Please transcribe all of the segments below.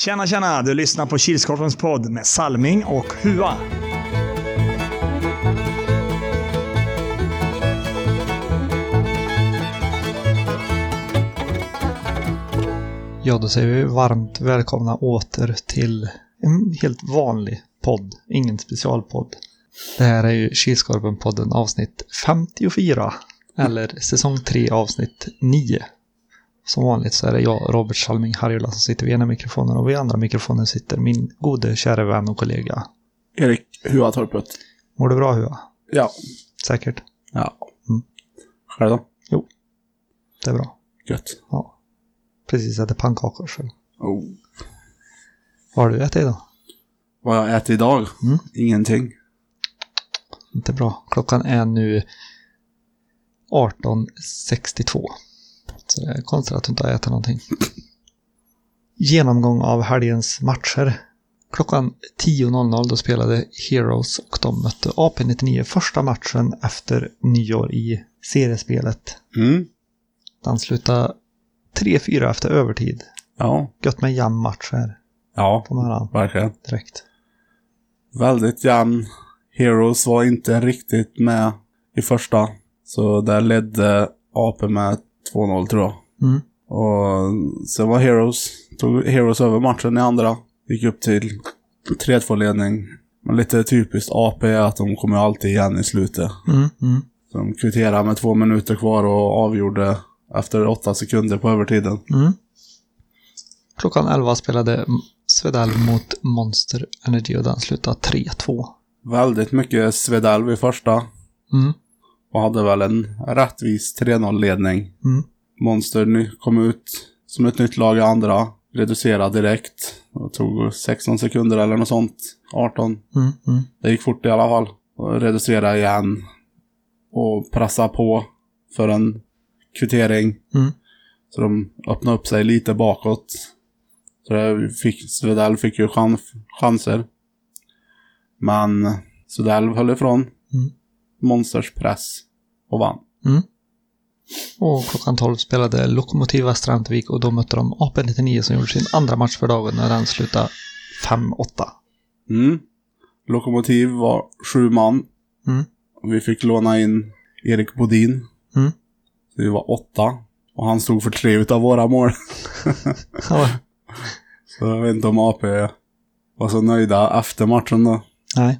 Tjena, tjena! Du lyssnar på Kilskorpens podd med Salming och Hua. Ja, då säger vi varmt välkomna åter till en helt vanlig podd, ingen specialpodd. Det här är ju Kilskorpen-podden avsnitt 54, eller säsong 3 avsnitt 9. Som vanligt så är det jag, Robert Salming Harjula, som sitter vid ena mikrofonen och vid andra mikrofonen sitter min gode, kära vän och kollega. Erik Huatorpet. Mår du bra Hua? Ja. Säkert? Ja. Mm. Själv då? Det är bra. Gött. Ja. Precis ätit pannkakor. Så. Oh. Vad har du ätit idag? Vad jag äter idag? Mm. Ingenting. Inte bra. Klockan är nu 18.62. Så det är konstigt att du inte har ätit någonting. Genomgång av helgens matcher. Klockan 10.00 då spelade Heroes och de mötte AP-99 första matchen efter nyår i seriespelet. Mm. Den slutade 3-4 efter övertid. Ja. Gött med jämn match här Ja, på morgonen verkligen. direkt. Väldigt jämn. Heroes var inte riktigt med i första. Så där ledde AP med 2-0 tror jag. Mm. Och sen var Heroes, tog Heroes över matchen i andra. Gick upp till 3-2 ledning. Men lite typiskt AP är att de kommer alltid igen i slutet. Mm, mm. Så de kvitterade med två minuter kvar och avgjorde efter åtta sekunder på övertiden. Mm. Klockan 11 spelade Svedal mot Monster Energy och den slutade 3-2. Väldigt mycket Svedalv i första. Mm. Och hade väl en rättvis 3-0-ledning. Mm. Monster kom ut som ett nytt lag i andra. Reducerade direkt. Det tog 16 sekunder eller något sånt. 18. Mm, mm. Det gick fort i alla fall. Och reducerade igen. Och pressa på för en kvittering. Mm. Så de öppnade upp sig lite bakåt. Så det fick, Svedell fick ju chans, chanser. Men Svedell höll ifrån. Mm. Monsters press. Och vann. Mm. Och klockan 12 spelade Lokomotiv Västerhamtvik och då mötte de AP-99 som gjorde sin andra match för dagen när den slutade 5-8. Mm. Lokomotiv var sju man. Mm. Vi fick låna in Erik Bodin. Mm. Så vi var åtta. Och han stod för tre utav våra mål. Ja. Så jag vet inte om AP var så nöjda efter matchen då. Nej.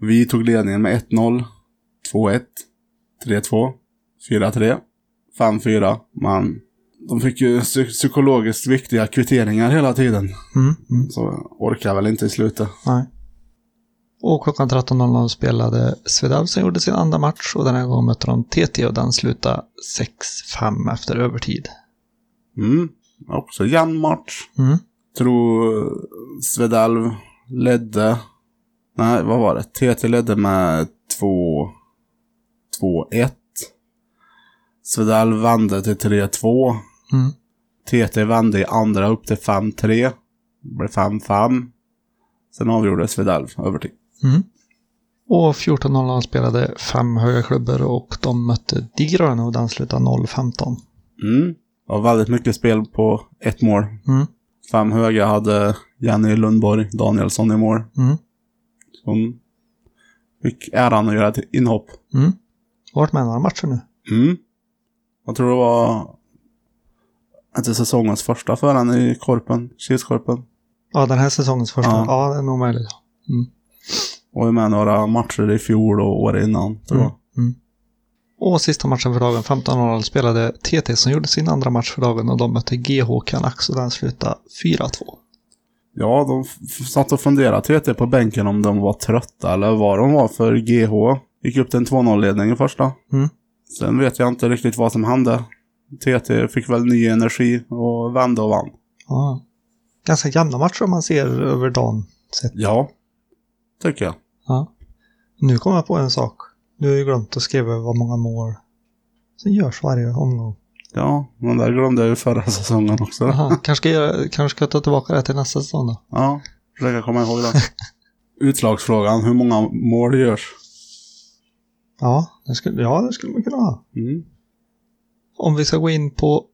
Vi tog ledningen med 1-0, 2-1, 3-2, 4-3, 5-4. Men de fick ju psy- psykologiskt viktiga kvitteringar hela tiden. Mm, mm. Så orkar väl inte i slutet. Nej. Och klockan 13.00 spelade Svedal som gjorde sin andra match och den här gången mötte de TT och den slutade 6-5 efter övertid. Mm. Också jämn match. Mm. Tror Svedalv ledde. Nej, vad var det? TT ledde med 2... 2-1. Svedalv vände till 3-2. Mm. TT vände i andra upp till 5-3. Det blev 5-5. Sen avgjorde Svedalv övertid. Mm. Och 14.00 spelade fem höga klubbor och de mötte De gröna och den slutade 0-15. Mm. Det var väldigt mycket spel på ett mål. Mm. Fem höga hade Jenny Lundborg Danielsson i mål. Mm. Som fick äran att göra ett inhopp. Mm. Varit med några matcher nu. Mm. Jag tror det var inte säsongens första för henne i Korpen, Kilskorpen. Ja, den här säsongens första. Ja, Ja. det är nog möjligt. Mm. Och är med några matcher i fjol och år innan, tror jag. Mm. Och sista matchen för dagen, 15.00, spelade TT som gjorde sin andra match för dagen och de mötte GH Canucks och den slutade 4-2. Ja, de satt och funderade TT på bänken om de var trötta eller vad de var för GH. Gick upp till en 2-0-ledning i första. Mm. Sen vet jag inte riktigt vad som hände. TT fick väl ny energi och vände och vann. Ja. Ganska jämna matcher om man ser över dagen. Sett. Ja, tycker jag. Ja. Nu kommer jag på en sak. Du har ju glömt att skriva vad många mål som görs varje omgång. Ja, men där glömde jag ju förra säsongen också. Aha, kanske, ska jag, kanske ska jag ta tillbaka det till nästa säsong då. Ja, försöka komma ihåg det. Utslagsfrågan, hur många mål görs? Ja, det skulle, ja, det skulle man kunna ha. Mm. Om vi ska gå in på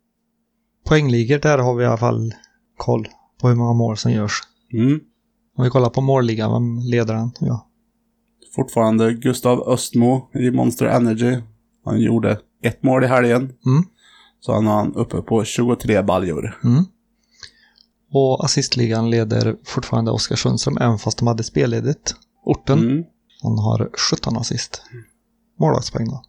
poängligor, där har vi i alla fall koll. på hur många mål som görs. Mm. Om vi kollar på målligan, vem leder den? Ja. Fortfarande Gustav Östmo i Monster Energy. Han gjorde ett mål i helgen. Mm. Så han är uppe på 23 baljor. Mm. Och assistligan leder fortfarande Oskar Sundström, även fast de hade spelledigt. Orten, Mm. han har 17 assist. Målvaktspoäng då.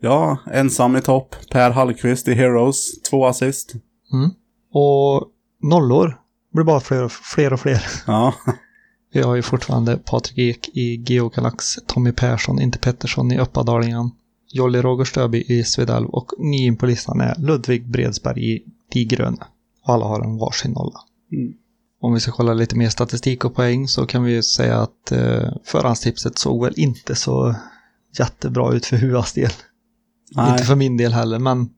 Ja, ensam i topp. Per Hallqvist i Heroes, två assist. Mm. Och nollor blir bara fler och fler. Och fler. Ja, Vi har ju fortfarande Patrik Ek i Geo Galax, Tommy Persson, inte Pettersson i Uppadalingen, Jolly Roger Stöby i Svedalv och ny in på listan är Ludvig Bredsberg i De Gröna. Och alla har en varsin nolla. Mm. Om vi ska kolla lite mer statistik och poäng så kan vi säga att eh, förhandstipset såg väl inte så jättebra ut för Huas del. nej. Inte för min del heller, men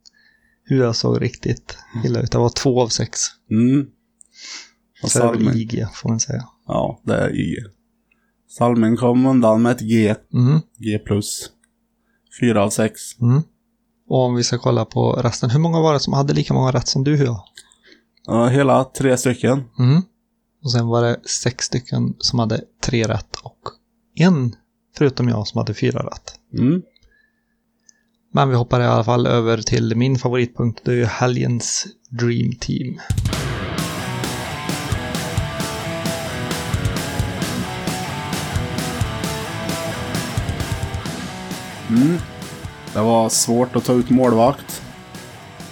Hua såg riktigt illa ut. Det var två av sex. Mm. Och Så det är väl. IG får man säga. Ja, det är IG. Salmin kom undan med ett G. Mm. G plus. Fyra av sex. Mm. Och om vi ska kolla på resten, hur många var det som hade lika många rätt som du Hua? Ja, hela tre stycken. Mm. Och sen var det sex stycken som hade tre rätt och en, förutom jag, som hade fyra rätt. Mm. Men vi hoppar i alla fall över till min favoritpunkt, det är ju helgens Dream Team. Mm. Det var svårt att ta ut målvakt.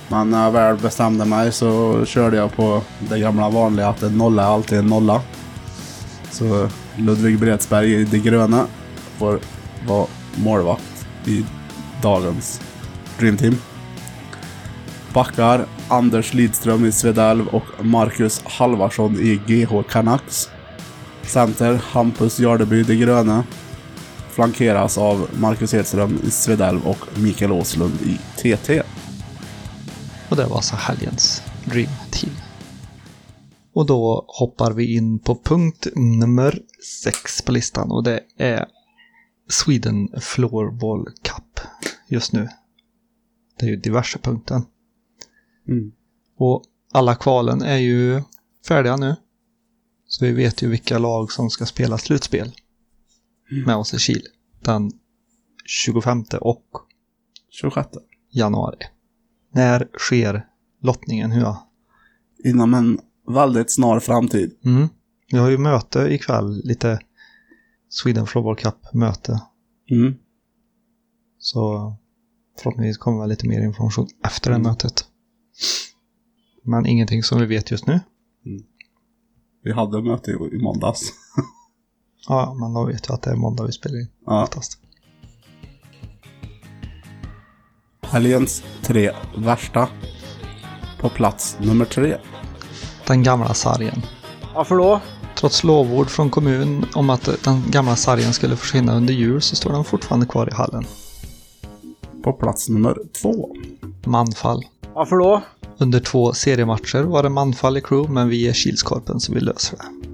Men när jag väl bestämde mig så körde jag på det gamla vanliga att en nolla är alltid en nolla. Så Ludvig Bredsberg i det gröna får vara målvakt i dagens Dream Team. Backar Anders Lidström i Svedalv och Marcus Halvarsson i GH Canucks. Center Hampus Jardeby i det gröna flankeras av Marcus Edström i Svedalv och Mikael Åslund i TT. Och det var alltså helgens Dream Team. Och då hoppar vi in på punkt nummer sex på listan och det är Sweden Floorball Cup just nu. Det är ju diverse punkten. Mm. Och alla kvalen är ju färdiga nu. Så vi vet ju vilka lag som ska spela slutspel med oss i Kil den 25 och 26. januari. När sker lottningen? Hur? Inom en väldigt snar framtid. Mm. Vi har ju möte ikväll, lite Sweden Floorball Cup-möte. Mm. Så förhoppningsvis kommer lite mer information efter det Mm. mötet. Men ingenting som vi vet just nu. Vi hade möte i måndags. Ja, men då vet jag att det är måndag vi spelar in. Ja. Oftast. Helgens tre värsta. På plats nummer tre. Den gamla sargen. Varför då? Trots lovord från kommun om att den gamla sargen skulle försvinna under jul så står den fortfarande kvar i hallen. På plats nummer två. Manfall. Varför då? Under två seriematcher var det manfall i crew, men vi är Kilskorpen så vi löser det.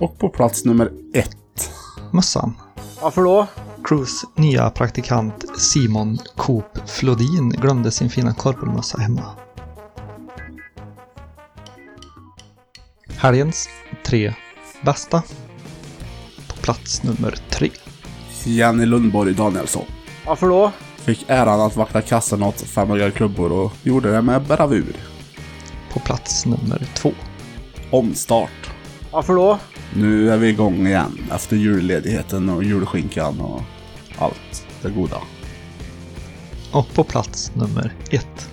Och på plats nummer ett. Mössan. Varför då? Crews nya praktikant Simon Coop Flodin glömde sin fina korpelmössa hemma. Helgens tre bästa. På plats nummer tre. Jenny Lundborg Danielsson. Varför då? Fick äran att vakta kassen åt 500 klubbor och gjorde det med bravur. På plats nummer två. Omstart. Varför då? Nu är vi igång igen efter julledigheten och julskinkan och allt det goda. Och på plats nummer ett.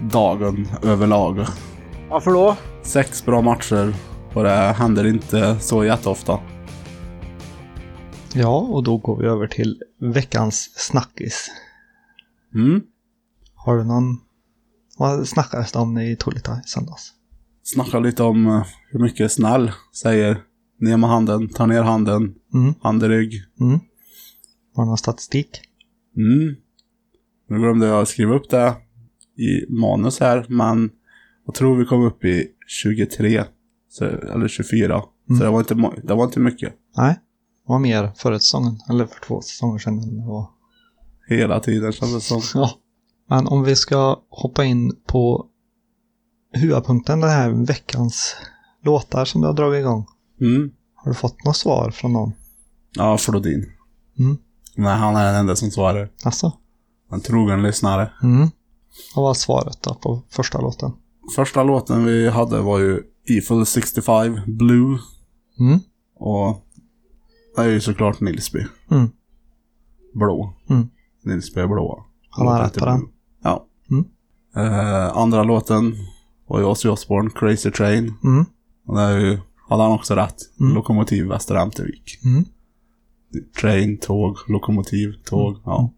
Dagen överlag. Varför då? Sex bra matcher och det händer inte så jätteofta. Ja, och då går vi över till veckans snackis. Mm. Har du någon... Vad snackades det om i Tolita i söndags? Snacka lite om eh, hur mycket snäll säger ner med handen, tar ner handen, Mm, hand i rygg. mm. Har du någon statistik? Mm. Nu glömde jag skriva upp det i manus här, men jag tror vi kom upp i 23. Så, eller 24. Mm. Så det var, inte, det var inte mycket. Nej. Det var mer förra säsongen, eller för två säsonger sedan. Det var. Hela tiden kändes det som. Ja. Men om vi ska hoppa in på huvudpunkten, den här veckans låtar som du har dragit igång. Mm. Har du fått något svar från någon? Ja, Flodin. Mm. Nej, han är den enda som svarar. Alltså? En trogen lyssnare. Mm. Vad var svaret då på första låten? Första låten vi hade var ju Eiffel 65 Blue. Mm. Och det är ju såklart Nilsby. Mm. Blå. Mm. Nilsby är blåa. Han har rätt på den. Ja. Mm. Eh, andra låten var ju Ozzy Osbourne, Crazy Train. Mm. Och det är ju, hade han också rätt. Mm. Lokomotiv Väster Ämtervik. Mm. Train, tåg, lokomotiv, tåg. Ja.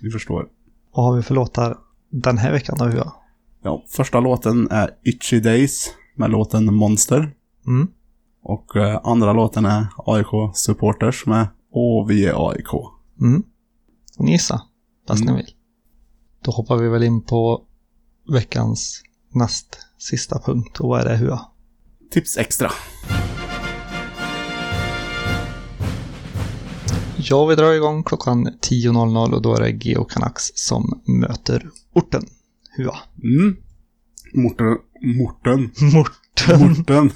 Ni förstår. Vad har vi för låtar den här veckan då Hua? Ja, första låten är Itchy Days med låten Monster. Mm. Och eh, andra låten är AIK Supporters med Åh, vi är AIK. Mm. Får ni gissa? Bäst Mm. ni vill. Då hoppar vi väl in på veckans näst sista punkt. Och vad är det Hua? Tips extra. Ja, vi drar igång klockan 10.00 och då är det Geo Canucks som möter orten. Hua. Mm. Morten. Morten. Morten. Morten.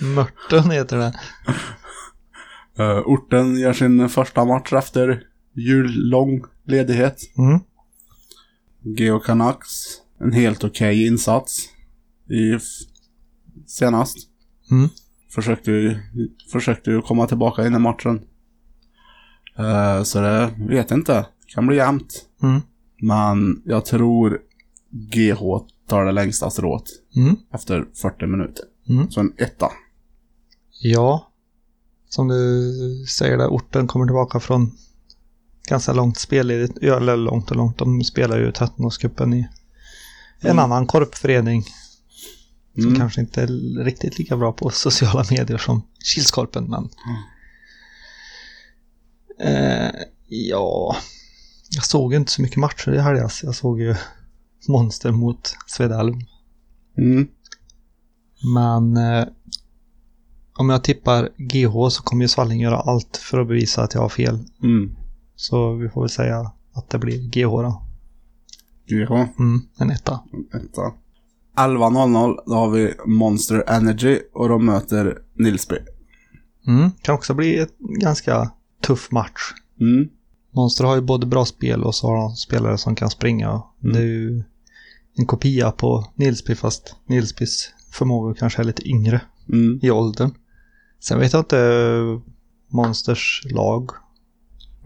Mörten heter det. Eh, orten gör sin första match efter jullång ledighet. Mm. Geo Canucks. En helt okej insats. I senast. Mm. Försökte ju, försökte ju komma tillbaka in i matchen. Eh, så det vet inte. Kan bli jämnt. Mm. Men jag tror GH tar det längsta strået Mm. efter 40 minuter. Mm. Så en etta. Ja, som du säger där, orten kommer tillbaka från ganska långt spelledigt. Eller långt och långt. De spelar ju Trettonårscupen i en Mm. annan korpförening som Mm. kanske inte är riktigt lika bra på sociala medier som Kilskorpen, men... Eh, ja, jag såg inte så mycket matcher i helgas. Jag såg ju Monster mot Svedalm. Mm. Men eh, om jag tippar GH så kommer ju Svalling göra allt för att bevisa att jag har fel. Mm. Så vi får väl säga att det blir GH då. GH. Mm, en etta. Etta. 11.00 då har vi Monster Energy och de möter Nilsby. Mm, kan också bli ett ganska tuff match. Mm. Monster har ju både bra spel och så har de spelare som kan springa. Mm. Det är ju en kopia på Nilsby fast Nilsbys förmågor kanske är lite yngre Mm. i åldern. Sen vet jag inte Monsters lag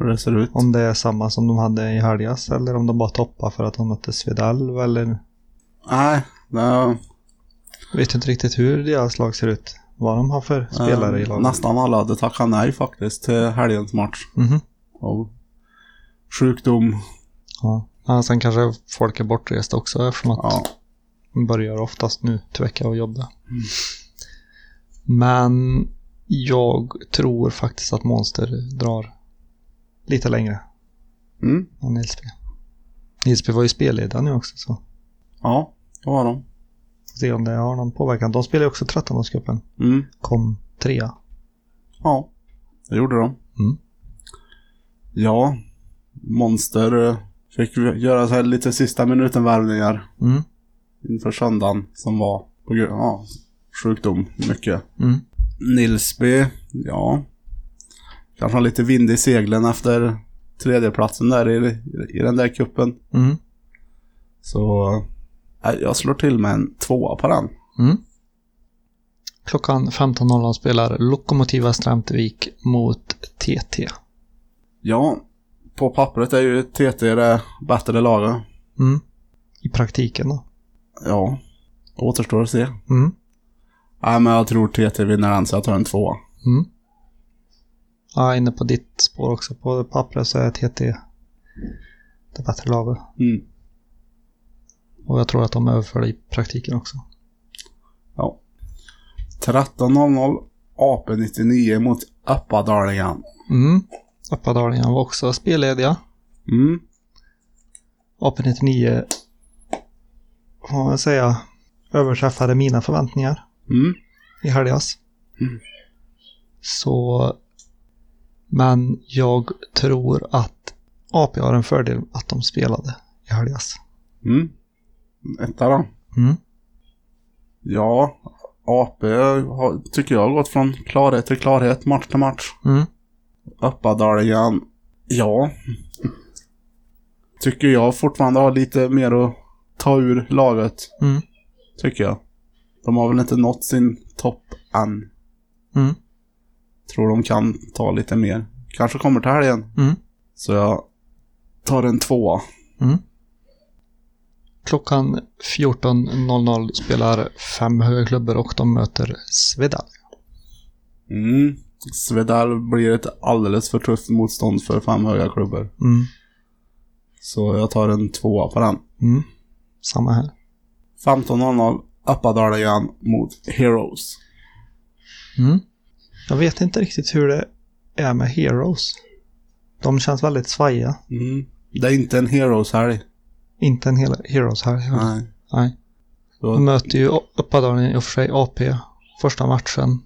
Hur det ser ut. Om det är samma som de hade i helgas eller om de bara toppar för att de mötte Svedalv eller Nej, det är, vet inte riktigt hur deras lag ser ut. Vad de har för spelare i eh, laget. Nästan alla hade tackat nej faktiskt till helgens match. Mhm. Av sjukdom. Ja. ja. Sen kanske folk är bortresta också eftersom att Ja. de börjar oftast nu till vecka och jobba. Men jag tror faktiskt att Monster drar lite längre Mm. än Nilsby. Nilsby var ju spelledare nu också så Ja, det var de. får se om det har någon påverkan. De spelar ju också 13-årscupen. Mm. Kom trea. Ja, det gjorde de. Mm. Ja, Monster eh, fick göra så här lite sista minuten-värvningar Mm. inför söndagen som var på grund av ja, sjukdom mycket. Mm. Nilsby, ja. Kanske har lite vind i seglen efter tredjeplatsen där i, i den där kuppen. Mm. Så äh, jag slår till med en tvåa på den. Mm. Klockan 15.00 spelar Lokomotiva Strämtevik mot TT. Ja, på pappret är ju TT det bättre laget. Mm. I praktiken då. Ja, återstår att se. Mm. Nej, men jag tror TT vinner den så jag tar en tvåa. Mm. Ja, inne på ditt spår också. På pappret så är TT det bättre laget. Mm. Och jag tror att de överför det i praktiken också. Ja. 13.00 AP99 mot Uppadalingen. Mm. Uppadalingen var också spellediga. Mm. AP99 får man säga överträffade mina förväntningar Mm. i helgas. Mm. Så men jag tror att AP har en fördel att de spelade i helgas. Mm. Etta då. Mm. Ja, AP har, tycker jag har gått från klarhet till klarhet, match till match. Mm. Uppadaljan, ja. Tycker jag fortfarande har lite mer att ta ur laget. Mm. Tycker jag. De har väl inte nått sin topp än. Mm. Tror de kan ta lite mer. Kanske kommer till helgen. Mm. Så jag tar en tvåa. Mm. Klockan 14.00 spelar fem höga klubbor och de möter Svedal. Mm. Svedal blir ett alldeles för tufft motstånd för fem höga klubbor. Mm. Så jag tar en tvåa på den. Mm. Samma här. 15.00 Uppadaljan mot Heroes. Mm. Jag vet inte riktigt hur det är med Heroes. De känns väldigt svajiga. Mm. Det är inte en Heroes-helg. Inte en hel Heroes här. Nej. Nej. Så- De möter ju Uppadalen i och för sig AP första matchen.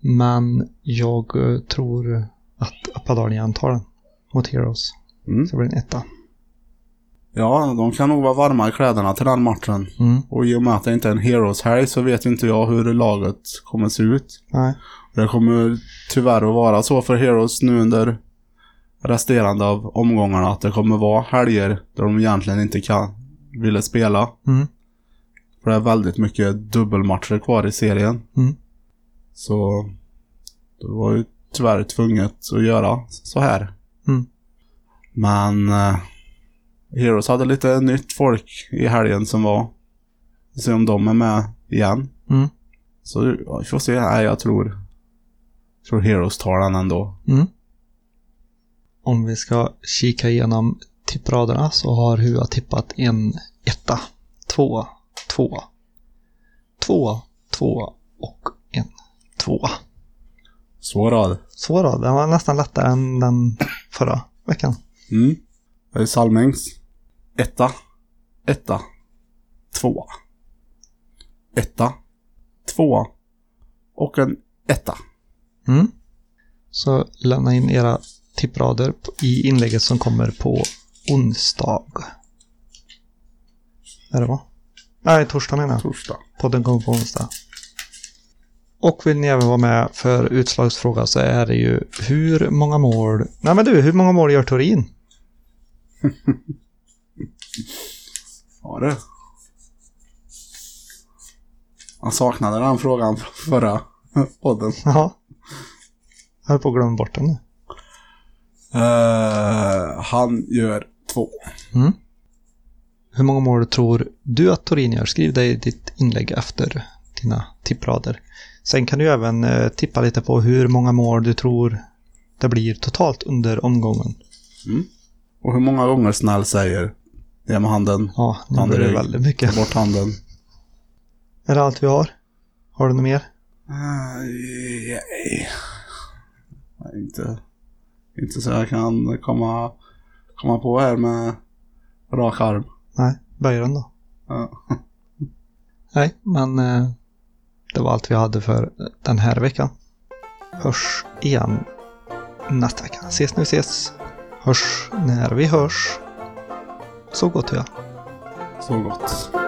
Men jag eh, tror att Uppadalen tar den mot Heroes. Mm. Så det blir en etta. Ja, de kan nog vara varma i kläderna till den matchen. Mm. Och i och med att det inte är en Heroes-helg så vet inte jag hur laget kommer se ut. Nej. Det kommer tyvärr att vara så för Heroes nu under resterande av omgångarna att det kommer vara helger där de egentligen inte kan ville spela. Mm. För det är väldigt mycket dubbelmatcher kvar i serien. Mm. Så det var ju tyvärr tvunget att göra så här. Mm. Men eh, Heroes hade lite nytt folk i helgen som var. Se om de är med igen. Mm. Så ja, vi får se. Nej, jag tror, tror Heroes tar den ändå. Mm. Om vi ska kika igenom tippraderna så har Hua tippat en etta, tvåa, tvåa, tvåa, tvåa och en tvåa. Svår rad. Så då, den var nästan lättare än den förra veckan. Mm. Salmings. Etta. Etta. Tvåa. Etta. Tvåa. Och en etta. Mm. Så lämna in era tipprader i inlägget som kommer på onsdag. Är det va? Nej, torsdag menar jag. Torsdag. Podden kommer på onsdag. Och vill ni även vara med för utslagsfråga så är det ju hur många mål... Nej men du, hur många mål gör Torin? Ja du. Jag saknade den frågan från förra podden. Ja. Jag höll på att glömma bort den nu. Eh, han gör två. Mm. Hur många mål tror du att Torin gör? Skriv det i ditt inlägg efter dina tipprader. Sen kan du även eh, tippa lite på hur många mål du tror det blir totalt under omgången. Och hur många gånger snäll säger det med handen. Ja, nu Hand i blir det väldigt mycket. Ta bort handen. Är det allt vi har? Har du något mer? Nej. Inte, inte så jag kan komma, komma på här med rak arm. Nej, Bayern då? Ja. Nej, men eh, det var allt vi hade för den här veckan. Hörs igen nästa vecka. Ses när vi ses. Hörs när vi hörs. Så gott jag. Så gott.